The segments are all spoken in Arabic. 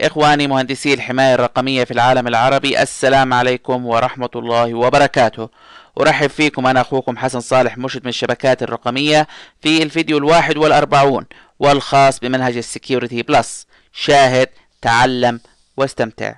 إخواني مهندسي الحماية الرقمية في العالم العربي السلام عليكم ورحمة الله وبركاته. أرحب فيكم أنا أخوكم حسن صالح مرشد من الشبكات الرقمية في الفيديو الواحد والأربعون والخاص بمنهج ال Security Plus. شاهد تعلم واستمتع.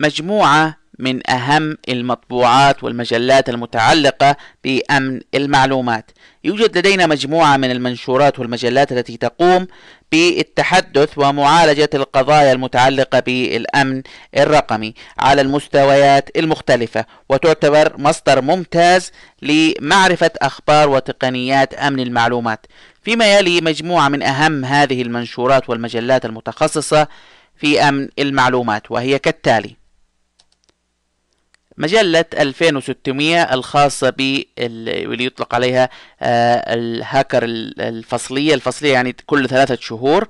مجموعة من أهم المطبوعات والمجلات المتعلقة بأمن المعلومات. يوجد لدينا مجموعة من المنشورات والمجلات التي تقوم بالتحدث ومعالجة القضايا المتعلقة بالأمن الرقمي على المستويات المختلفة وتعتبر مصدر ممتاز لمعرفة أخبار وتقنيات أمن المعلومات. فيما يلي مجموعة من أهم هذه المنشورات والمجلات المتخصصة في أمن المعلومات وهي كالتالي مجلة 2600 الخاصة باللي يطلق عليها آه، الهاكر الفصلية. الفصلية يعني كل ثلاثة شهور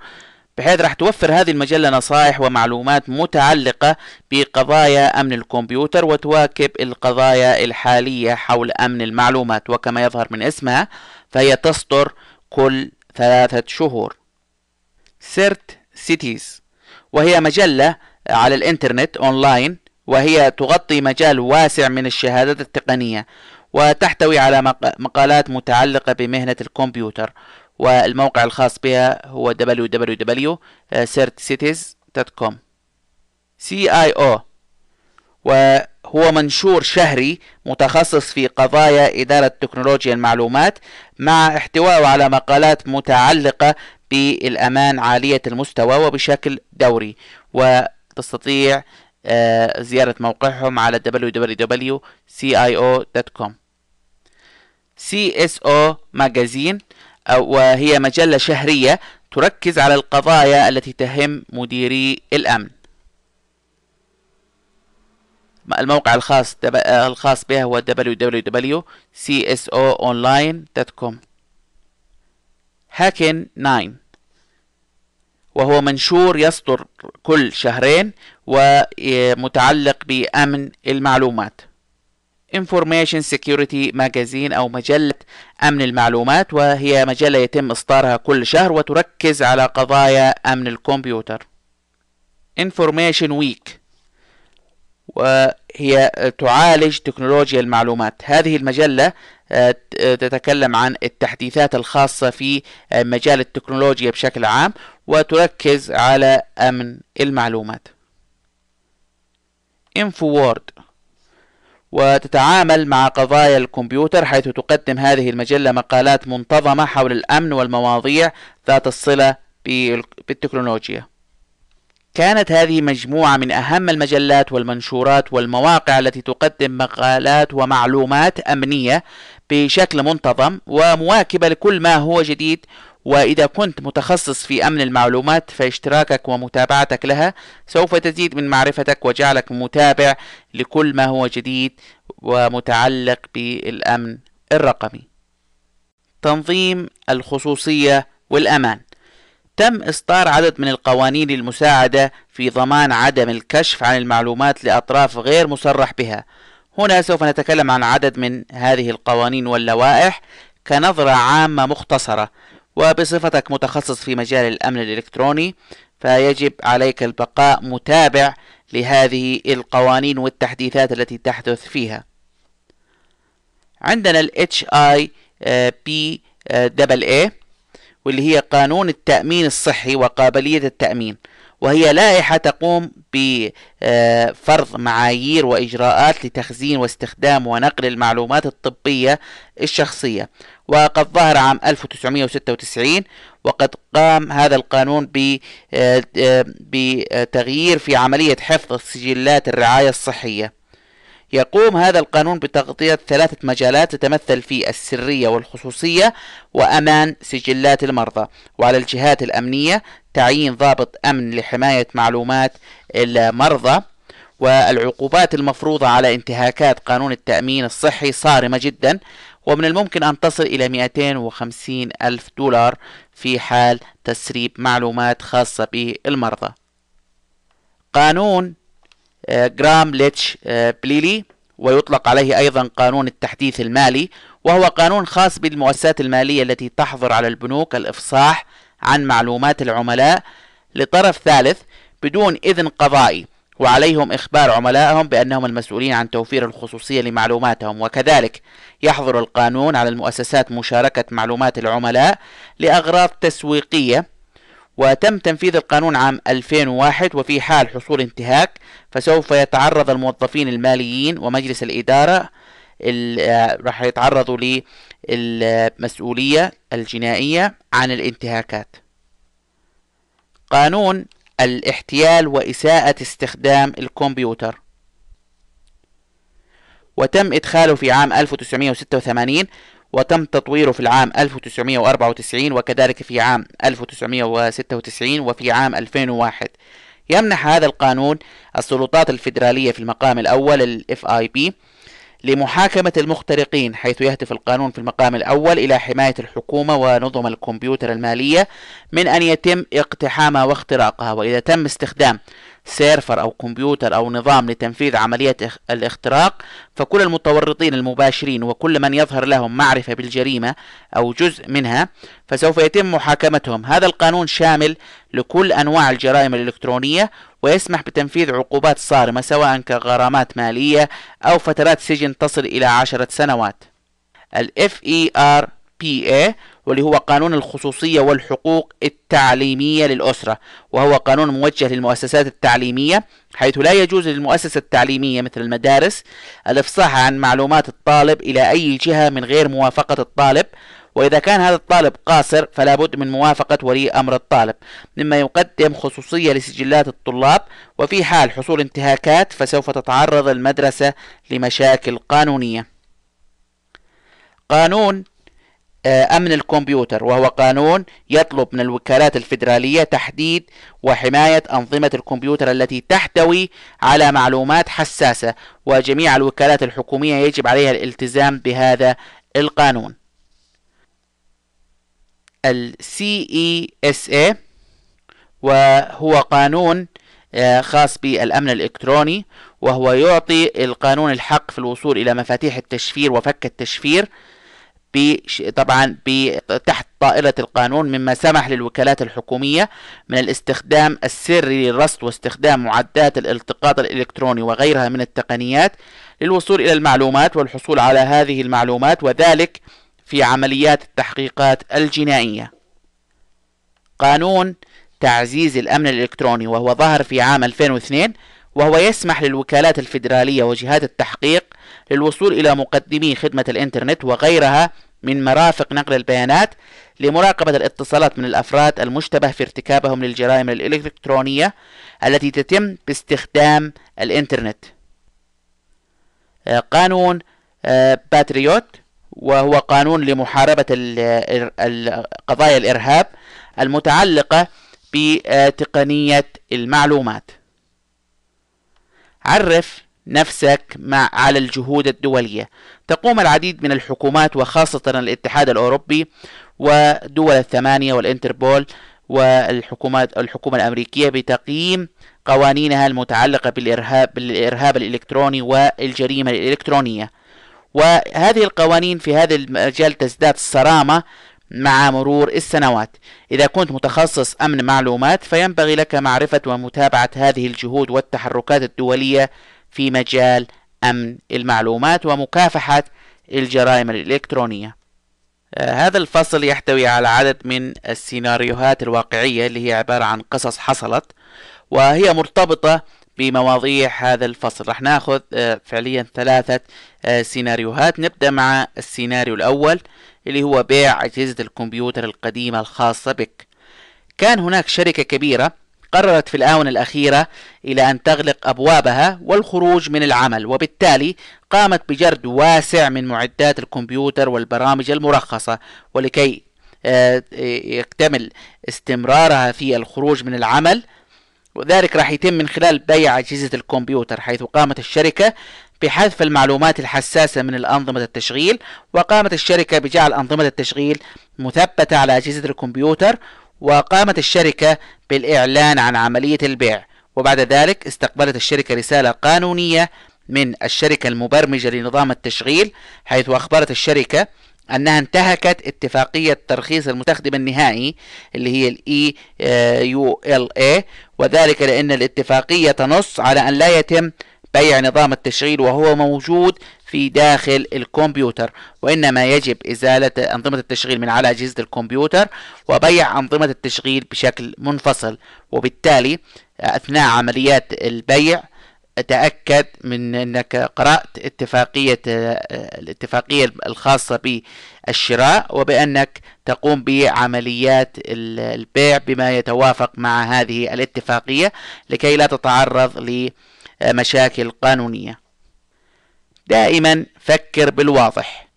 بحيث راح توفر هذه المجلة نصائح ومعلومات متعلقة بقضايا أمن الكمبيوتر وتواكب القضايا الحالية حول أمن المعلومات. وكما يظهر من اسمها فهي تصدر كل ثلاثة شهور. سيرت سيتيز وهي مجلة على الإنترنت اونلاين وهي تغطي مجال واسع من الشهادات التقنية وتحتوي على مقالات متعلقة بمهنة الكمبيوتر. والموقع الخاص بها هو www.certcities.com CIO وهو منشور شهري متخصص في قضايا إدارة تكنولوجيا المعلومات مع احتوائه على مقالات متعلقة بالأمان عالية المستوى وبشكل دوري. وتستطيع زيارة موقعهم على www.cio.com CSO ماجازين وهي مجلة شهرية تركز على القضايا التي تهم مديري الأمن. الموقع الخاص الخاص بها هو www.csonline.com هاكن 9 وهو منشور يصدر كل شهرين ومتعلق بأمن المعلومات. Information Security Magazine أو مجلة أمن المعلومات وهي مجلة يتم إصدارها كل شهر وتركز على قضايا أمن الكمبيوتر. Information Week وهي تعالج تكنولوجيا المعلومات. هذه المجلة آه، تتكلم عن التحديثات الخاصة في آه، مجال التكنولوجيا بشكل عام وتركز على أمن المعلومات. InfoWord وتتعامل مع قضايا الكمبيوتر حيث تقدم هذه المجلة مقالات منتظمة حول الأمن والمواضيع ذات الصلة بالتكنولوجيا. كانت هذه مجموعة من أهم المجلات والمنشورات والمواقع التي تقدم مقالات ومعلومات أمنية بشكل منتظم ومواكبة لكل ما هو جديد وإذا كنت متخصص في أمن المعلومات فاشتراكك ومتابعتك لها سوف تزيد من معرفتك وجعلك متابع لكل ما هو جديد ومتعلق بالأمن الرقمي. تنظيم الخصوصية والأمان تم إصدار عدد من القوانين المساعدة في ضمان عدم الكشف عن المعلومات لأطراف غير مصرح بها. هنا سوف نتكلم عن عدد من هذه القوانين واللوائح كنظرة عامة مختصرة وبصفتك متخصص في مجال الأمن الإلكتروني فيجب عليك البقاء متابع لهذه القوانين والتحديثات التي تحدث فيها. عندنا ال HIPAA واللي هي قانون التأمين الصحي وقابلية التأمين. وهي لائحة تقوم بفرض معايير وإجراءات لتخزين واستخدام ونقل المعلومات الطبية الشخصية. وقد ظهر عام 1996 وقد قام هذا القانون بتغيير في عملية حفظ سجلات الرعاية الصحية. يقوم هذا القانون بتغطية ثلاثة مجالات تتمثل في السرية والخصوصية وأمان سجلات المرضى. وعلى الجهات الأمنية تعيين ضابط أمن لحماية معلومات المرضى. والعقوبات المفروضة على انتهاكات قانون التأمين الصحي صارمة جدا. ومن الممكن أن تصل إلى 250 ألف دولار في حال تسريب معلومات خاصة بالمرضى. قانون جرام ليتش آه، بليلي ويطلق عليه أيضا قانون التحديث المالي وهو قانون خاص بالمؤسسات المالية التي تحظر على البنوك الإفصاح عن معلومات العملاء لطرف ثالث بدون إذن قضائي وعليهم إخبار عملائهم بأنهم المسؤولين عن توفير الخصوصية لمعلوماتهم. وكذلك يحظر القانون على المؤسسات مشاركة معلومات العملاء لأغراض تسويقية وتم تنفيذ القانون عام 2001 وفي حال حصول انتهاك فسوف يتعرض الموظفين الماليين ومجلس الإدارة راح يتعرضوا للمسؤولية الجنائية عن الانتهاكات. قانون الاحتيال وإساءة استخدام الكمبيوتر. وتم إدخاله في عام 1986 وتم تطويره في العام 1994 وكذلك في عام 1996 وفي عام 2001 يمنح هذا القانون السلطات الفيدرالية في المقام الأول ال FIB لمحاكمة المخترقين حيث يهدف القانون في المقام الأول إلى حماية الحكومة ونظم الكمبيوتر المالية من أن يتم اقتحامها واختراقها وإذا تم استخدام سيرفر أو كمبيوتر أو نظام لتنفيذ عملية الاختراق فكل المتورطين المباشرين وكل من يظهر لهم معرفة بالجريمة أو جزء منها فسوف يتم محاكمتهم. هذا القانون شامل لكل أنواع الجرائم الإلكترونية ويسمح بتنفيذ عقوبات صارمة سواء كغرامات مالية أو فترات سجن تصل إلى عشرة سنوات. ال FERPA واللي هو قانون الخصوصية والحقوق التعليمية للأسرة وهو قانون موجه للمؤسسات التعليمية حيث لا يجوز للمؤسسة التعليمية مثل المدارس الإفصاح عن معلومات الطالب إلى أي جهة من غير موافقة الطالب وإذا كان هذا الطالب قاصر فلا بد من موافقة ولي أمر الطالب. مما يقدم خصوصية لسجلات الطلاب وفي حال حصول انتهاكات فسوف تتعرض المدرسة لمشاكل قانونية. قانون أمن الكمبيوتر وهو قانون يطلب من الوكالات الفيدرالية تحديد وحماية أنظمة الكمبيوتر التي تحتوي على معلومات حساسة وجميع الوكالات الحكومية يجب عليها الالتزام بهذا القانون. ال CESA وهو قانون آه، خاص بالأمن الإلكتروني وهو يعطي القانون الحق في الوصول إلى مفاتيح التشفير وفك التشفير طبعا تحت طائلة القانون مما سمح للوكالات الحكومية من الاستخدام السري للرصد واستخدام معدات الالتقاط الإلكتروني وغيرها من التقنيات للوصول إلى المعلومات والحصول على هذه المعلومات وذلك في عمليات التحقيقات الجنائية. قانون تعزيز الأمن الإلكتروني وهو ظهر في عام 2002 وهو يسمح للوكالات الفيدرالية وجهات التحقيق للوصول إلى مقدمي خدمة الإنترنت وغيرها من مرافق نقل البيانات لمراقبة الاتصالات من الأفراد المشتبه في ارتكابهم للجرائم الإلكترونية التي تتم باستخدام الإنترنت. قانون آه، باتريوت وهو قانون لمحاربة قضايا الإرهاب المتعلقة بتقنية المعلومات. عرف نفسك مع على الجهود الدولية. تقوم العديد من الحكومات وخاصة الاتحاد الأوروبي ودول الثمانية والإنتربول والحكومات الحكومة الأمريكية بتقييم قوانينها المتعلقة بالإرهاب, بالإرهاب الإلكتروني والجريمة الإلكترونية. وهذه القوانين في هذا المجال تزداد صرامة مع مرور السنوات. إذا كنت متخصص أمن معلومات فينبغي لك معرفة ومتابعة هذه الجهود والتحركات الدولية في مجال أمن المعلومات ومكافحة الجرائم الإلكترونية. آه هذا الفصل يحتوي على عدد من السيناريوهات الواقعية اللي هي عبارة عن قصص حصلت وهي مرتبطة بمواضيع هذا الفصل. راح ناخذ آه فعليا ثلاثة سيناريوهات. نبدأ مع السيناريو الأول اللي هو بيع أجهزة الكمبيوتر القديمة الخاصة بك. كان هناك شركة كبيرة قررت في الآونة الأخيرة إلى أن تغلق أبوابها والخروج من العمل وبالتالي قامت بجرد واسع من معدات الكمبيوتر والبرامج المرخصة ولكي آه، يكتمل استمرارها في الخروج من العمل. وذلك راح يتم من خلال بيع أجهزة الكمبيوتر حيث قامت الشركة بحذف المعلومات الحساسة من الأنظمة التشغيل وقامت الشركة بجعل أنظمة التشغيل مثبتة على أجهزة الكمبيوتر وقامت الشركة بالإعلان عن عملية البيع. وبعد ذلك استقبلت الشركة رسالة قانونية من الشركة المبرمجة لنظام التشغيل حيث أخبرت الشركة أنها انتهكت اتفاقية ترخيص المستخدم النهائي اللي هي ال EULA وذلك لأن الاتفاقية تنص على أن لا يتم بيع نظام التشغيل وهو موجود في داخل الكمبيوتر وإنما يجب إزالة أنظمة التشغيل من على أجهزة الكمبيوتر وبيع أنظمة التشغيل بشكل منفصل. وبالتالي أثناء عمليات البيع تأكد من أنك قرأت اتفاقية الاتفاقية الخاصة بالشراء وبأنك تقوم بعمليات البيع بما يتوافق مع هذه الاتفاقية لكي لا تتعرض لمشاكل قانونية. دائما فكر بالواضح.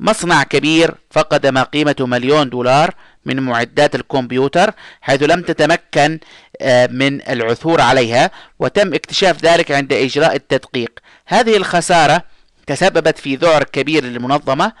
مصنع كبير فقد ما قيمته مليون دولار من معدات الكمبيوتر حيث لم تتمكن آه، من العثور عليها وتم اكتشاف ذلك عند إجراء التدقيق. هذه الخسارة تسببت في ذعر كبير للمنظمة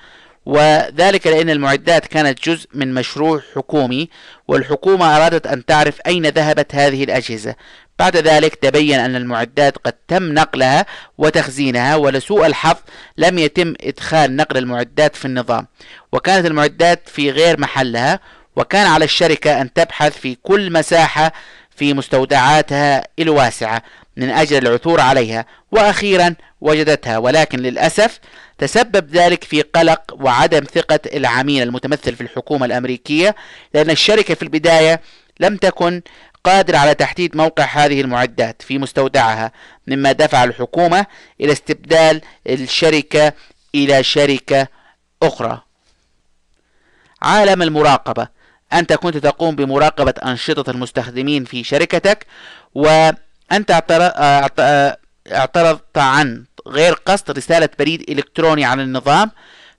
وذلك لأن المعدات كانت جزء من مشروع حكومي والحكومة أرادت أن تعرف أين ذهبت هذه الأجهزة. بعد ذلك تبين أن المعدات قد تم نقلها وتخزينها ولسوء الحظ لم يتم إدخال نقل المعدات في النظام. وكانت المعدات في غير محلها وكان على الشركة أن تبحث في كل مساحة في مستودعاتها الواسعة من أجل العثور عليها وأخيرا وجدتها. ولكن للأسف تسبب ذلك في قلق وعدم ثقة العميل المتمثل في الحكومة الأمريكية لأن الشركة في البداية لم تكن قادرة على تحديد موقع هذه المعدات في مستودعها مما دفع الحكومة إلى استبدال الشركة إلى شركة أخرى. عالم المراقبة. أنت كنت تقوم بمراقبة أنشطة المستخدمين في شركتك وأنت اعترضت عن غير قصد رسالة بريد إلكتروني عن النظام.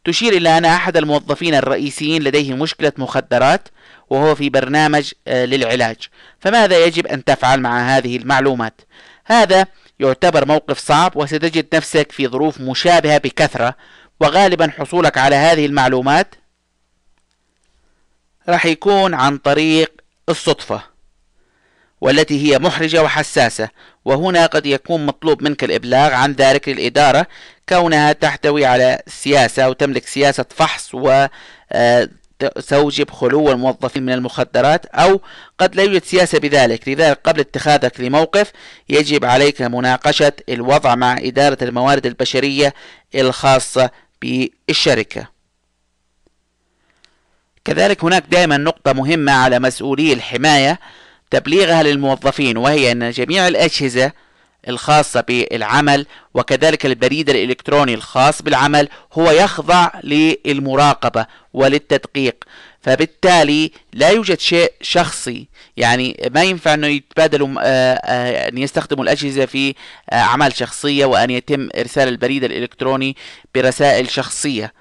تشير إلى أن أحد الموظفين الرئيسيين لديه مشكلة مخدرات وهو في برنامج آه، للعلاج. فماذا يجب أن تفعل مع هذه المعلومات؟ هذا يعتبر موقف صعب وستجد نفسك في ظروف مشابهة بكثرة وغالبا حصولك على هذه المعلومات راح يكون عن طريق الصدفة والتي هي محرجة وحساسة وهنا قد يكون مطلوب منك الإبلاغ عن ذلك للإدارة كونها تحتوي على سياسة أو تملك سياسة فحص و آه، توجب خلو الموظفين من المخدرات أو قد لا يوجد سياسة بذلك. لذلك قبل اتخاذك لموقف يجب عليك مناقشة الوضع مع إدارة الموارد البشرية الخاصة بالشركة. كذلك هناك دائما نقطة مهمة على مسؤولي الحماية تبليغها للموظفين وهي أن جميع الأجهزة الخاصة بالعمل وكذلك البريد الإلكتروني الخاص بالعمل هو يخضع للمراقبة وللتدقيق. فبالتالي لا يوجد شيء شخصي يعني ما ينفع أنه يتبادلوا آه، آه، أن يستخدموا الأجهزة في آه، أعمال شخصية وأن يتم إرسال البريد الإلكتروني برسائل شخصية.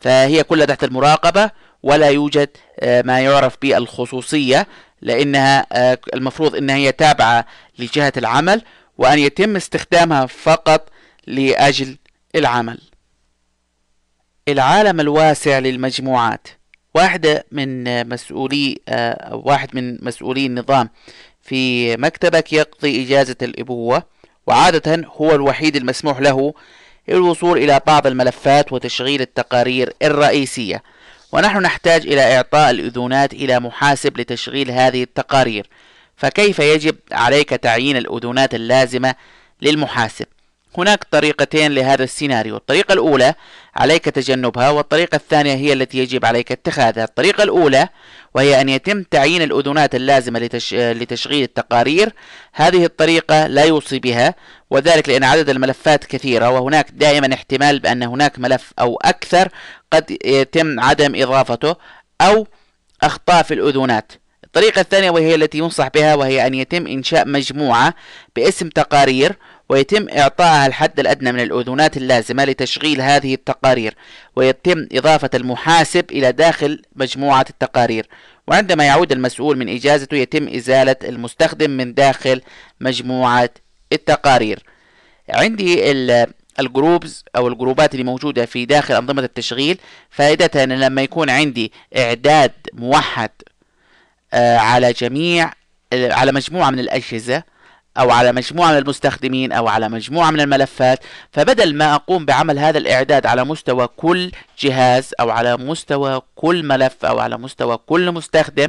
فهي كلها تحت المراقبة ولا يوجد ما يعرف بالخصوصية لأنها المفروض انها هي تابعة لجهة العمل وأن يتم استخدامها فقط لأجل العمل. العالم الواسع للمجموعات. واحدة من مسؤولي أو واحد من مسؤولي النظام في مكتبك يقضي إجازة الإبوة وعادة هو الوحيد المسموح له الوصول إلى بعض الملفات وتشغيل التقارير الرئيسية. ونحن نحتاج إلى إعطاء الأذونات إلى محاسب لتشغيل هذه التقارير. فكيف يجب عليك تعيين الأذونات اللازمة للمحاسب؟ هناك طريقتين لهذا السيناريو. الطريقة الأولى عليك تجنبها والطريقة الثانية هي التي يجب عليك اتخاذها. الطريقة الأولى وهي أن يتم تعيين الأذونات اللازمة لتش... لتشغيل التقارير. هذه الطريقة لا يوصي بها وذلك لأن عدد الملفات كثيرة وهناك دائما احتمال بأن هناك ملف أو أكثر قد يتم عدم إضافته أو أخطاء في الأذونات الطريقة الثانية وهي التي ينصح بها وهي أن يتم إنشاء مجموعة باسم تقارير ويتم إعطائها الحد الأدنى من الأذونات اللازمة لتشغيل هذه التقارير ويتم إضافة المحاسب إلى داخل مجموعة التقارير. وعندما يعود المسؤول من إجازته يتم إزالة المستخدم من داخل مجموعة التقارير. عندي الجروبز أو الجروبات اللي موجودة في داخل أنظمة التشغيل فائدتها ان لما يكون عندي إعداد موحد آه، على جميع على مجموعة من الأجهزة أو على مجموعة من المستخدمين أو على مجموعة من الملفات فبدل ما أقوم بعمل هذا الإعداد على مستوى كل جهاز أو على مستوى كل ملف أو على مستوى كل مستخدم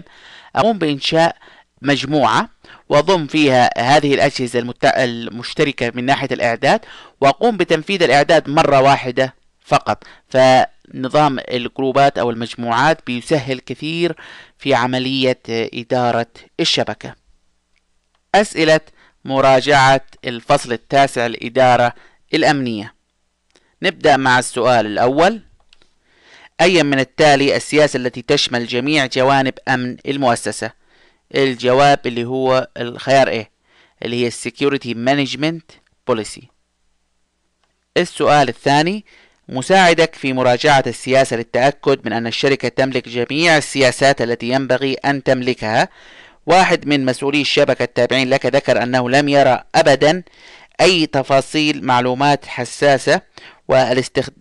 أقوم بإنشاء مجموعة وأضم فيها هذه الأجهزة المشتركة من ناحية الإعداد وأقوم بتنفيذ الإعداد مرة واحدة فقط. فنظام الجروبات أو المجموعات بيسهل كثير في عملية إدارة الشبكة. أسئلة مراجعة الفصل التاسع الإدارة الأمنية. نبدأ مع السؤال الأول. أي من التالي السياسة التي تشمل جميع جوانب أمن المؤسسة؟ الجواب اللي هو الخيار إيه؟ اللي هي Security Management Policy. السؤال الثاني مساعدك في مراجعة السياسة للتأكد من أن الشركة تملك جميع السياسات التي ينبغي أن تملكها؟ واحد من مسؤولي الشبكة التابعين لك ذكر أنه لم يرى أبدا أي تفاصيل معلومات حساسة والاستخد...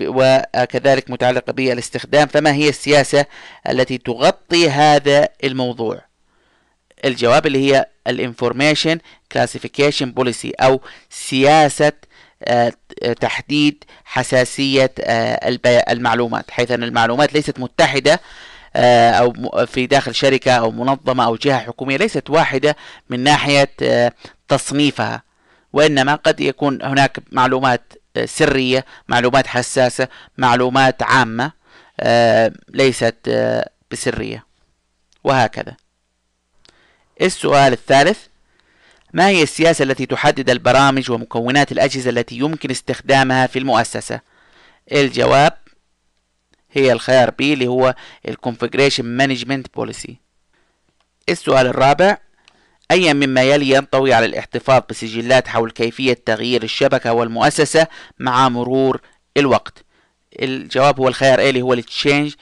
وكذلك متعلقة بالاستخدام فما هي السياسة التي تغطي هذا الموضوع؟ الجواب اللي هي ال information classification policy أو سياسة آه، تحديد حساسية آه، المعلومات حيث أن المعلومات ليست متحدة آه، أو في داخل شركة أو منظمة أو جهة حكومية ليست واحدة من ناحية آه، تصنيفها وإنما قد يكون هناك معلومات آه، سرية معلومات حساسة معلومات عامة ليست بسرية. وهكذا. السؤال الثالث ما هي السياسة التي تحدد البرامج ومكونات الأجهزة التي يمكن استخدامها في المؤسسة؟ الجواب هي الخيار B اللي هو ال configuration management policy السؤال الرابع أي مما يلي ينطوي على الاحتفاظ بسجلات حول كيفية تغيير الشبكة والمؤسسة مع مرور الوقت؟ الجواب هو الخيار A اللي هو التشينج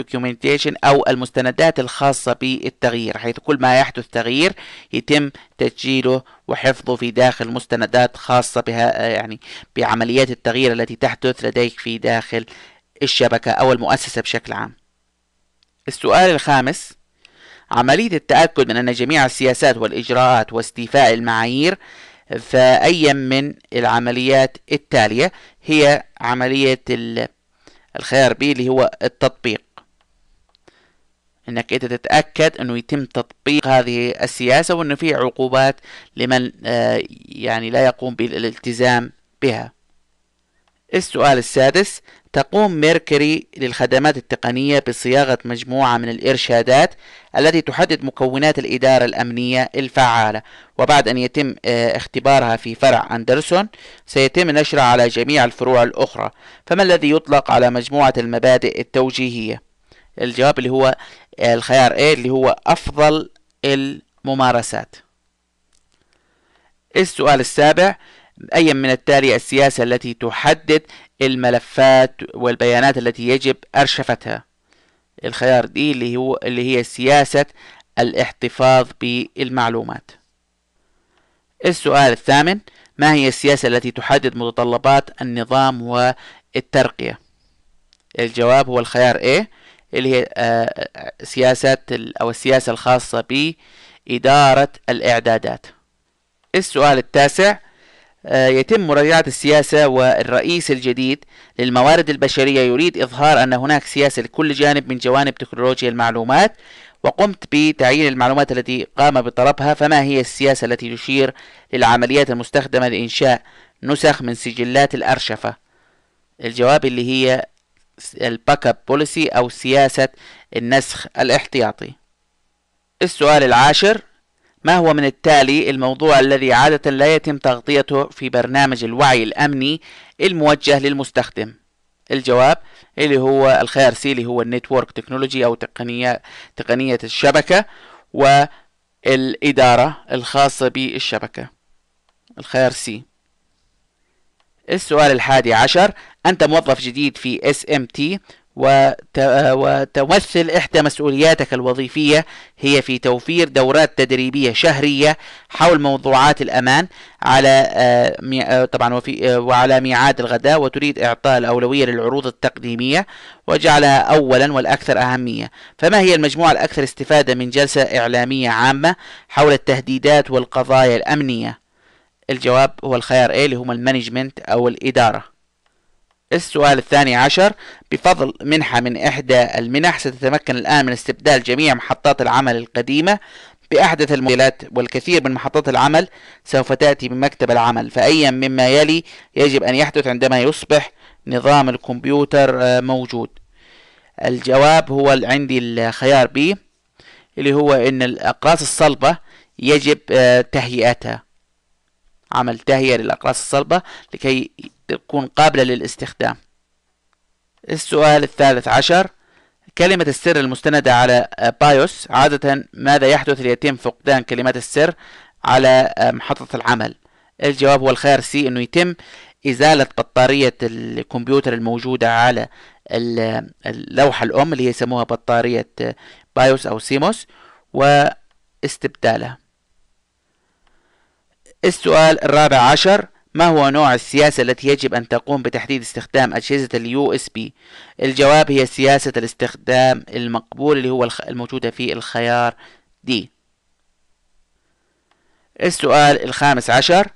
documentation أو المستندات الخاصة بالتغيير. حيث كل ما يحدث تغيير يتم تسجيله وحفظه في داخل مستندات خاصة بها يعني بعمليات التغيير التي تحدث لديك في داخل الشبكة أو المؤسسة بشكل عام. السؤال الخامس عملية التأكد من أن جميع السياسات والإجراءات واستيفاء المعايير فأي من العمليات التالية هي عملية الخيار بي اللي هو التطبيق. إنك أنت تتأكد إنه يتم تطبيق هذه السياسة وإنه في عقوبات لمن آه، يعني لا يقوم بالالتزام بها. السؤال السادس تقوم ميركوري للخدمات التقنية بصياغة مجموعة من الإرشادات التي تحدد مكونات الإدارة الأمنية الفعالة. وبعد أن يتم آه، اختبارها في فرع أندرسون سيتم نشرها على جميع الفروع الأخرى. فما الذي يطلق على مجموعة المبادئ التوجيهية؟ الجواب اللي هو آه، الخيار A اللي هو أفضل الممارسات. السؤال السابع أي من التالي السياسة التي تحدد الملفات والبيانات التي يجب أرشفتها. الخيار دي اللي هو اللي هي سياسة الاحتفاظ بالمعلومات. السؤال الثامن ما هي السياسة التي تحدد متطلبات النظام والترقية؟ الجواب هو الخيار A اللي هي آه، سياسة أو السياسة الخاصة بإدارة الإعدادات. السؤال التاسع يتم مراجعة السياسة والرئيس الجديد للموارد البشرية. يريد إظهار أن هناك سياسة لكل جانب من جوانب تكنولوجيا المعلومات وقمت بتعيين المعلومات التي قام بطلبها. فما هي السياسة التي تشير للعمليات المستخدمة لإنشاء نسخ من سجلات الأرشفة؟ الجواب اللي هي ال backup policy أو سياسة النسخ الاحتياطي. السؤال العاشر ما هو من التالي الموضوع الذي عادة لا يتم تغطيته في برنامج الوعي الأمني الموجه للمستخدم؟ الجواب اللي هو الخيار C اللي هو ال network technology أو تقنية تقنية الشبكة والإدارة الخاصة بالشبكة. الخيار C. السؤال الحادي عشر أنت موظف جديد في SMT وتمثل إحدى مسؤولياتك الوظيفية. هي في توفير دورات تدريبية شهرية حول موضوعات الأمان على آه، آه، طبعا وفي آه، وعلى ميعاد الغداء وتريد إعطاء الأولوية للعروض التقديمية وجعلها أولا والأكثر أهمية. فما هي المجموعة الأكثر استفادة من جلسة إعلامية عامة حول التهديدات والقضايا الأمنية؟ الجواب هو الخيار A اللي هو المانجمنت أو الإدارة. السؤال الثاني عشر. بفضل منحة من إحدى المنح ستتمكن الآن من استبدال جميع محطات العمل القديمة بأحدث الموديلات والكثير من محطات العمل سوف تأتي بمكتب العمل. فأيا مما يلي يجب أن يحدث عندما يصبح نظام الكمبيوتر آه، موجود؟ الجواب هو عندي الخيار بي اللي هو أن الأقراص الصلبة يجب آه، تهيئتها. عمل تهيئة للأقراص الصلبة لكي تكون قابلة للاستخدام. السؤال الثالث عشر كلمة السر المستندة على BIOS عادة ماذا يحدث ليتم فقدان كلمات السر على محطة العمل؟ الجواب هو الخيار C إنه يتم إزالة بطارية الكمبيوتر الموجودة على اللوحة الأم اللي يسموها بطارية BIOS أو CMOS واستبدالها السؤال الرابع عشر ما هو نوع السياسة التي يجب أن تقوم بتحديد استخدام أجهزة ال USB الجواب هي سياسة الاستخدام المقبول اللي هو الموجودة في الخيار دي السؤال الخامس عشر.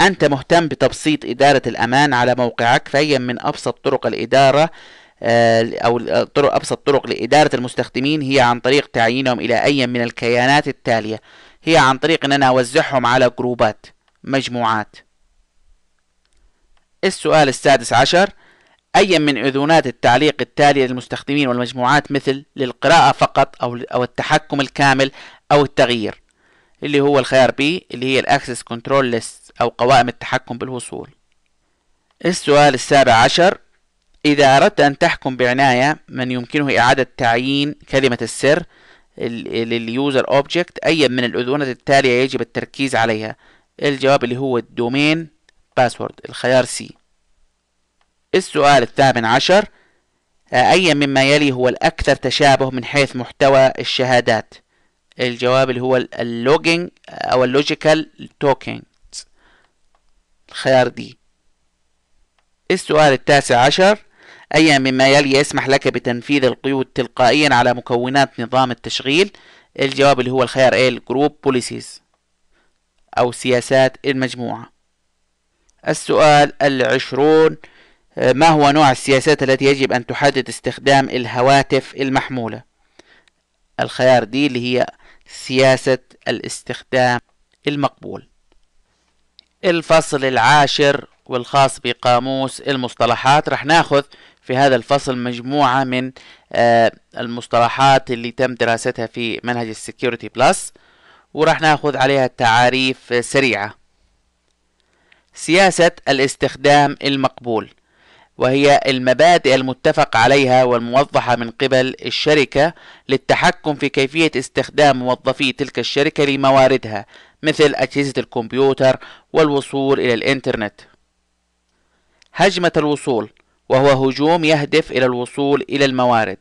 أنت مهتم بتبسيط إدارة الأمان على موقعك فهي من أبسط طرق الإدارة آه، أو طرق أبسط طرق لإدارة المستخدمين هي عن طريق تعيينهم إلى أي من الكيانات التالية. هي عن طريق أن أنا أوزعهم على جروبات مجموعات. السؤال السادس عشر أي من أذونات التعليق التالية للمستخدمين والمجموعات مثل للقراءة فقط أو أو التحكم الكامل أو التغيير؟ اللي هو الخيار B اللي هي ال access control list أو قوائم التحكم بالوصول. السؤال السابع عشر إذا أردت أن تحكم بعناية من يمكنه إعادة تعيين كلمة السر لل user object أي من الأذونات التالية يجب التركيز عليها؟ الجواب اللي هو ال domain password الخيار C السؤال الثامن عشر أي مما يلي هو الأكثر تشابه من حيث محتوى الشهادات؟ الجواب اللي هو ال logging أو ال logical token. الخيار D السؤال التاسع عشر أي مما يلي يسمح لك بتنفيذ القيود تلقائيا على مكونات نظام التشغيل؟ الجواب اللي هو الخيار A ال group policies أو سياسات المجموعة. السؤال العشرون آه، ما هو نوع السياسات التي يجب أن تحدد استخدام الهواتف المحمولة؟ الخيار D اللي هي سياسة الاستخدام المقبول. الفصل العاشر والخاص بقاموس المصطلحات. رح ناخذ في هذا الفصل مجموعة من آه، المصطلحات اللي تم دراستها في منهج ال Security Plus ورح ناخذ عليها تعاريف سريعة. سياسة الاستخدام المقبول وهي المبادئ المتفق عليها والموضحة من قبل الشركة للتحكم في كيفية استخدام موظفي تلك الشركة لمواردها مثل أجهزة الكمبيوتر والوصول إلى الإنترنت. هجمة الوصول وهو هجوم يهدف إلى الوصول إلى الموارد.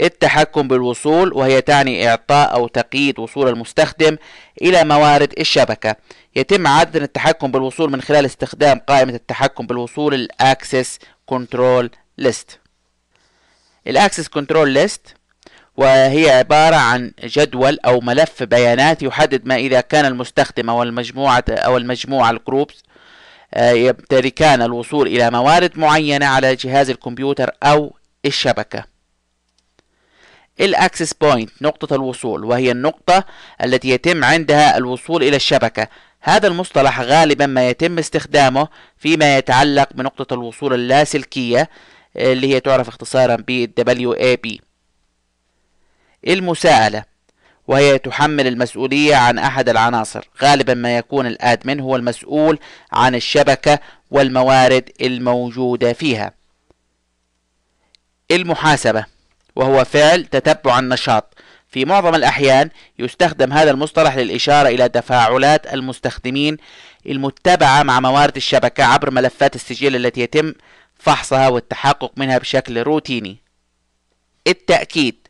التحكم بالوصول وهي تعني إعطاء أو تقييد وصول المستخدم إلى موارد الشبكة. يتم عادة التحكم بالوصول من خلال استخدام قائمة التحكم بالوصول ال access control list. ال access control list وهي عبارة عن جدول أو ملف بيانات يحدد ما إذا كان المستخدم أو المجموعة أو المجموعة ال groups آه، يمتلكان الوصول إلى موارد معينة على جهاز الكمبيوتر أو الشبكة. ال access point نقطة الوصول وهي النقطة التي يتم عندها الوصول إلى الشبكة. هذا المصطلح غالبا ما يتم استخدامه فيما يتعلق بنقطة الوصول اللاسلكية اللي هي تعرف اختصارا ب WAP المساءلة وهي تحمل المسؤولية عن أحد العناصر. غالبا ما يكون ال admin هو المسؤول عن الشبكة والموارد الموجودة فيها. المحاسبة وهو فعل تتبع النشاط. في معظم الأحيان يستخدم هذا المصطلح للإشارة إلى تفاعلات المستخدمين المتبعة مع موارد الشبكة عبر ملفات السجل التي يتم فحصها والتحقق منها بشكل روتيني. التأكيد.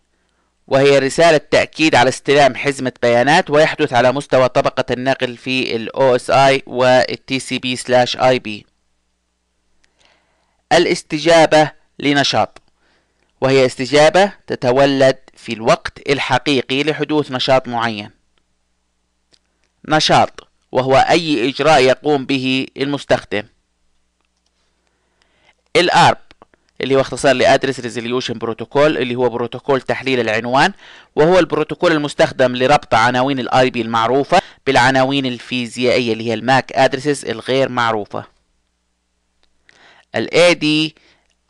وهي رسالة تأكيد على استلام حزمة بيانات ويحدث على مستوى طبقة النقل في ال OSI وال TCP/IP الاستجابة لنشاط. وهي استجابة تتولد في الوقت الحقيقي لحدوث نشاط معين. نشاط وهو أي إجراء يقوم به المستخدم. ال ARP اللي هو اختصار ل address resolution protocol اللي هو بروتوكول تحليل العنوان وهو البروتوكول المستخدم لربط عناوين ال IP المعروفة بالعناوين الفيزيائية اللي هي ال MAC addresses الغير معروفة.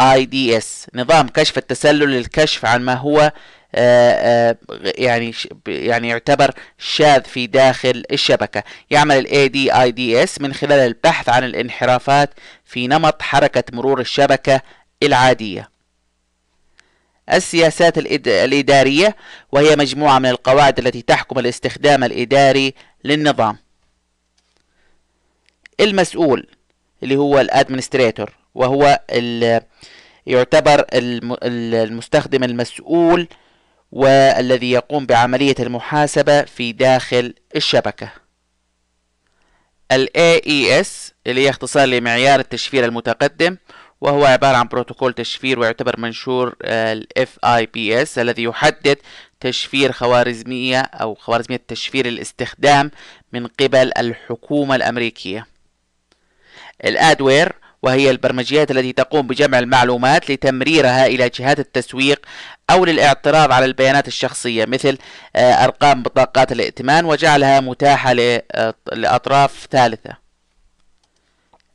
ال ADIDS نظام كشف التسلل للكشف عن ما هو آه، آه، يعني يعني يعتبر شاذ في داخل الشبكة. يعمل ال ADIDS من خلال البحث عن الانحرافات في نمط حركة مرور الشبكة العادية. السياسات الإدارية وهي مجموعة من القواعد التي تحكم الاستخدام الإداري للنظام. المسؤول اللي هو ال administrator. وهو يعتبر المستخدم المسؤول والذي يقوم بعملية المحاسبة في داخل الشبكة. ال AES اللي هي اختصار لمعيار التشفير المتقدم وهو عبارة عن بروتوكول تشفير ويعتبر منشور ال FIPS الذي يحدد تشفير خوارزمية أو خوارزمية تشفير الاستخدام من قبل الحكومة الأمريكية. الادوير وهي البرمجيات التي تقوم بجمع المعلومات لتمريرها إلى جهات التسويق أو للاعتراض على البيانات الشخصية مثل آه، أرقام بطاقات الائتمان وجعلها متاحة آه، لأطراف ثالثة.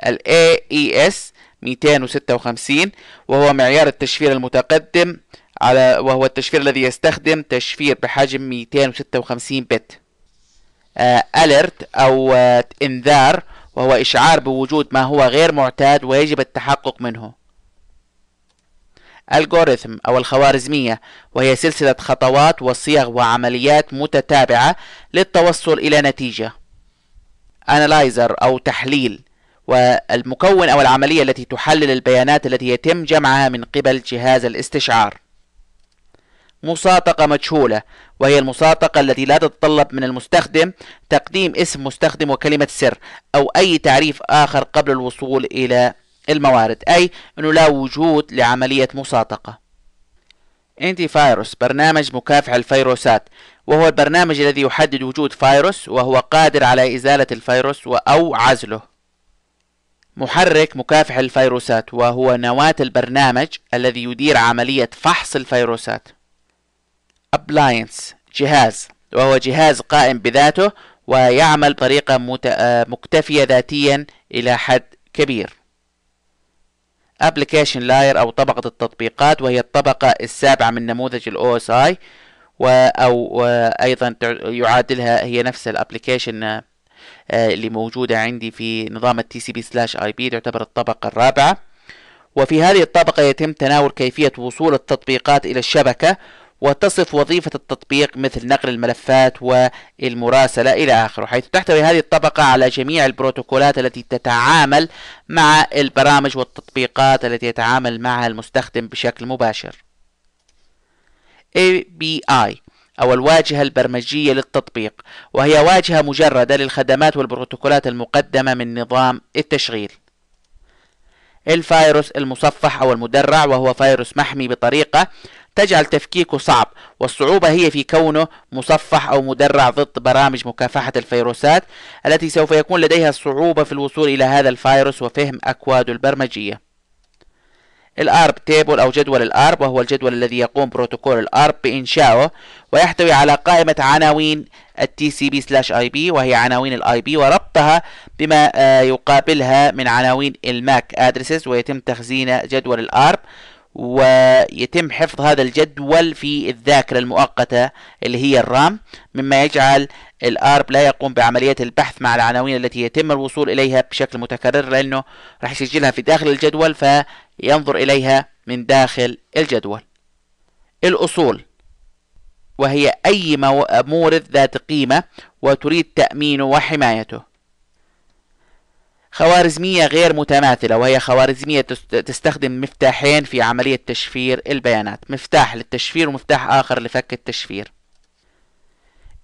ال AES 256 وهو معيار التشفير المتقدم على وهو التشفير الذي يستخدم تشفير بحجم 256 بت. آه، أو إنذار وهو إشعار بوجود ما هو غير معتاد ويجب التحقق منه. الجوريثم أو الخوارزمية وهي سلسلة خطوات وصيغ وعمليات متتابعة للتوصل إلى نتيجة. Analyzer أو تحليل والمكون أو العملية التي تحلل البيانات التي يتم جمعها من قبل جهاز الاستشعار. مصادقة مجهولة وهي المصادقة التي لا تتطلب من المستخدم تقديم اسم مستخدم وكلمة سر أو أي تعريف آخر قبل الوصول إلى الموارد أي أنه لا وجود لعملية مصادقة. انتي فايروس برنامج مكافح الفيروسات. وهو البرنامج الذي يحدد وجود فيروس وهو قادر على إزالة الفيروس أو عزله. محرك مكافح الفيروسات وهو نواة البرنامج الذي يدير عملية فحص الفيروسات. Appliance جهاز وهو جهاز قائم بذاته ويعمل بطريقة مكتفية ذاتيا إلى حد كبير. Application layer أو طبقة التطبيقات وهي الطبقة السابعة من نموذج ال OSI أو أيضا يعادلها هي نفس الابلكيشن آه، اللي موجودة عندي في نظام ال TCP/IP تعتبر الطبقة الرابعة. وفي هذه الطبقة يتم تناول كيفية وصول التطبيقات إلى الشبكة وتصف وظيفة التطبيق مثل نقل الملفات والمراسلة إلى آخره حيث تحتوي هذه الطبقة على جميع البروتوكولات التي تتعامل مع البرامج والتطبيقات التي يتعامل معها المستخدم بشكل مباشر. API أو الواجهة البرمجية للتطبيق وهي واجهة مجردة للخدمات والبروتوكولات المقدمة من نظام التشغيل. الفيروس المصفح أو المدرع وهو فيروس محمي بطريقة تجعل تفكيكه صعب والصعوبة هي في كونه مصفح أو مدرع ضد برامج مكافحة الفيروسات التي سوف يكون لديها صعوبة في الوصول إلى هذا الفيروس وفهم أكواده البرمجية. ال ARP table أو جدول ال ARP وهو الجدول الذي يقوم بروتوكول ال ARP بإنشائه ويحتوي على قائمة عناوين ال TCP slash IP وهي عناوين ال IP وربطها بما آه، يقابلها من عناوين ال MAC addresses ويتم تخزين جدول ال ARP ويتم حفظ هذا الجدول في الذاكرة المؤقتة اللي هي ال RAM مما يجعل ال ARP لا يقوم بعملية البحث مع العناوين التي يتم الوصول إليها بشكل متكرر لأنه راح يسجلها في داخل الجدول فينظر إليها من داخل الجدول. الأصول وهي أي مورد ذات قيمة وتريد تأمينه وحمايته. خوارزمية غير متماثلة وهي خوارزمية تستخدم مفتاحين في عملية تشفير البيانات. مفتاح للتشفير ومفتاح آخر لفك التشفير.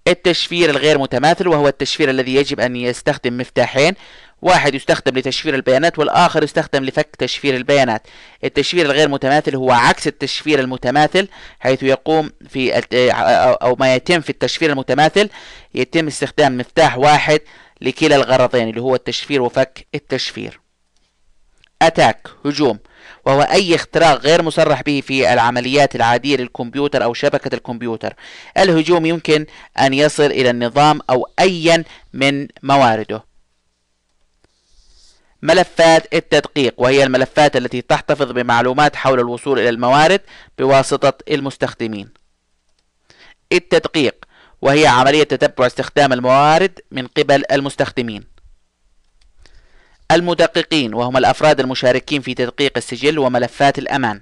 التشفير الغير متماثل وهو التشفير الذي يجب أن يستخدم مفتاحين. واحد يستخدم لتشفير البيانات والآخر يستخدم لفك تشفير البيانات. التشفير الغير متماثل هو عكس التشفير المتماثل حيث يقوم في أو ما يتم في التشفير المتماثل يتم استخدام مفتاح واحد لكلا الغرضين اللي هو التشفير وفك التشفير. أتاك هجوم وهو أي اختراق غير مصرح به في العمليات العادية للكمبيوتر أو شبكة الكمبيوتر. الهجوم يمكن أن يصل إلى النظام أو أيا من موارده. ملفات التدقيق وهي الملفات التي تحتفظ بمعلومات حول الوصول إلى الموارد بواسطة المستخدمين. التدقيق وهي عملية تتبع استخدام الموارد من قبل المستخدمين. المدققين وهم الأفراد المشاركين في تدقيق السجل وملفات الأمان.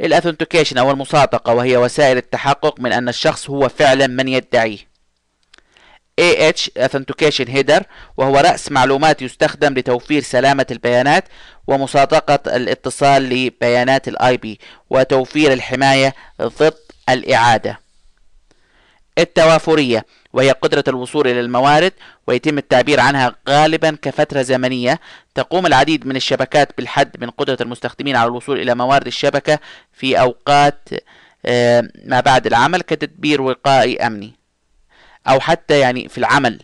الأثنتيكيشن أو المصادقة وهي وسائل التحقق من أن الشخص هو فعلا من يدعيه. AH Authentication Header وهو رأس معلومات يستخدم لتوفير سلامة البيانات ومصادقة الاتصال لبيانات ال IP وتوفير الحماية ضد الإعادة. التوافرية وهي قدرة الوصول إلى الموارد ويتم التعبير عنها غالبا كفترة زمنية. تقوم العديد من الشبكات بالحد من قدرة المستخدمين على الوصول إلى موارد الشبكة في أوقات آه، ما بعد العمل كتدبير وقائي أمني أو حتى يعني في العمل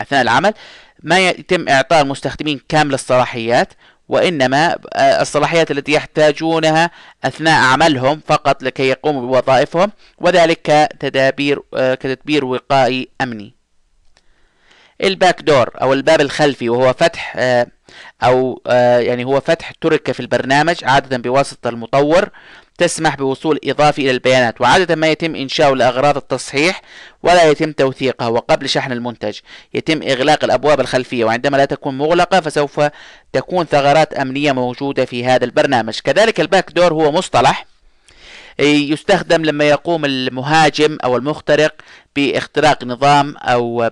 أثناء العمل. ما يتم إعطاء المستخدمين كامل الصلاحيات وإنما آه، الصلاحيات التي يحتاجونها أثناء عملهم فقط لكي يقوموا بوظائفهم وذلك كتدابير آه، كتدبير وقائي أمني الباك دور أو الباب الخلفي وهو فتح آه، أو يعني هو فتح ترك في البرنامج عادة بواسطة المطور تسمح بوصول إضافي إلى البيانات وعادة ما يتم إنشاؤه لأغراض التصحيح ولا يتم توثيقها وقبل شحن المنتج. يتم إغلاق الأبواب الخلفية وعندما لا تكون مغلقة فسوف تكون ثغرات أمنية موجودة في هذا البرنامج. كذلك ال back door هو مصطلح يستخدم لما يقوم المهاجم أو المخترق باختراق نظام أو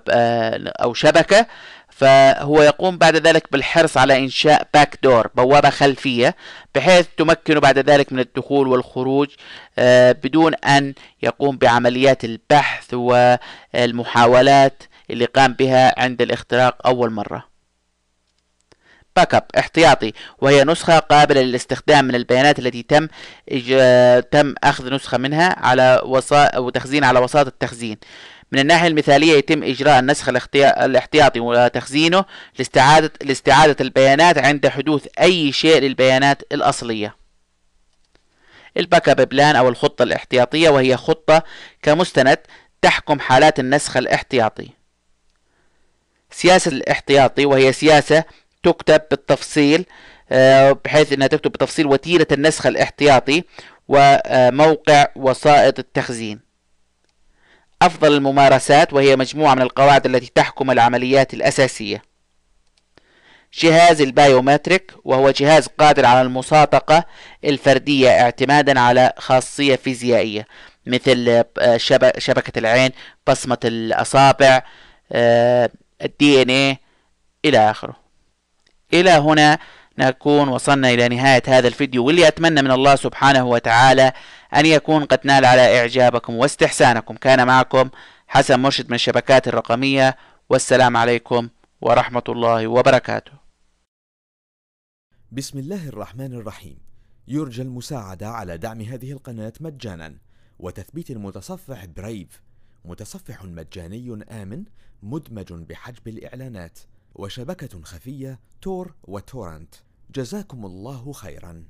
أو شبكة فهو يقوم بعد ذلك بالحرص على إنشاء back door بوابة خلفية بحيث تمكنه بعد ذلك من الدخول والخروج آه، بدون أن يقوم بعمليات البحث والمحاولات اللي قام بها عند الاختراق أول مرة. backup احتياطي وهي نسخة قابلة للاستخدام من البيانات التي تم تم أخذ نسخة منها على وسا... وتخزين على وساطة التخزين. من الناحية المثالية يتم إجراء النسخ الاحتياطي وتخزينه لاستعادة, لاستعادة البيانات عند حدوث أي شيء للبيانات الأصلية. ال backup plan أو الخطة الاحتياطية وهي خطة كمستند تحكم حالات النسخ الاحتياطي. سياسة الاحتياطي وهي سياسة تكتب بالتفصيل آه، بحيث إنها تكتب بتفصيل وتيرة النسخ الاحتياطي وموقع وسائط التخزين. أفضل الممارسات وهي مجموعة من القواعد التي تحكم العمليات الأساسية. جهاز ال biometric وهو جهاز قادر على المصادقة الفردية اعتمادا على خاصية فيزيائية مثل آه، شبكة العين بصمة الأصابع آه، الدي إن إيه إلى آخره. إلى هنا نكون وصلنا إلى نهاية هذا الفيديو واللي أتمنى من الله سبحانه وتعالى أن يكون قد نال على إعجابكم واستحسانكم. كان معكم حسن مرشد من الشبكات الرقمية. والسلام عليكم ورحمة الله وبركاته. بسم الله الرحمن الرحيم. يرجى المساعدة على دعم هذه القناة مجانا. وتثبيت المتصفح برايف متصفح مجاني آمن مدمج بحجب الإعلانات. وشبكة خفية تور وتورنت. جزاكم الله خيرا.